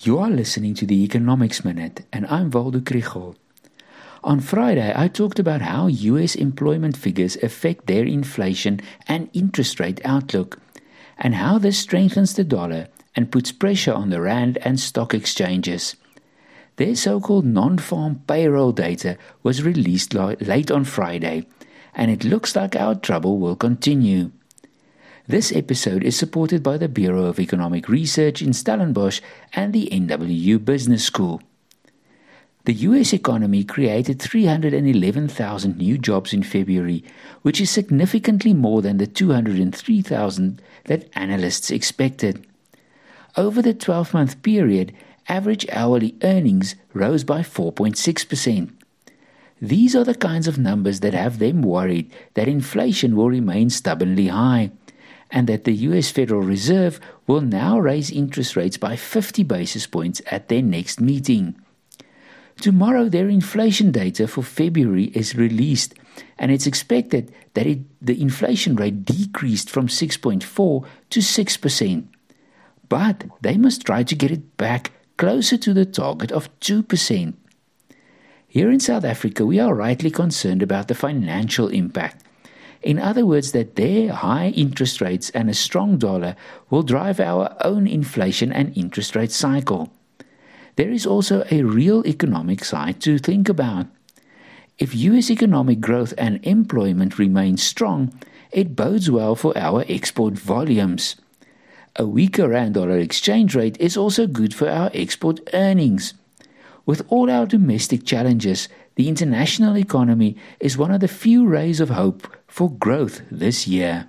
You are listening to the Economics Minute, and I'm Waldo Krugell. On Friday, I talked about how US employment figures affect their inflation and interest rate outlook, and how this strengthens the dollar and puts pressure on the rand and stock exchanges. Their so called non farm payroll data was released late on Friday, and it looks like our trouble will continue. This episode is supported by the Bureau of Economic Research in Stellenbosch and the NWU Business School. The US economy created 311,000 new jobs in February, which is significantly more than the 203,000 that analysts expected. Over the 12 month period, average hourly earnings rose by 4.6%. These are the kinds of numbers that have them worried that inflation will remain stubbornly high and that the US Federal Reserve will now raise interest rates by 50 basis points at their next meeting. Tomorrow, their inflation data for February is released, and it's expected that it, the inflation rate decreased from 6.4 to 6%. But they must try to get it back closer to the target of 2%. Here in South Africa, we are rightly concerned about the financial impact in other words, that their high interest rates and a strong dollar will drive our own inflation and interest rate cycle. There is also a real economic side to think about. If US economic growth and employment remain strong, it bodes well for our export volumes. A weaker rand dollar exchange rate is also good for our export earnings. With all our domestic challenges, the international economy is one of the few rays of hope for growth this year.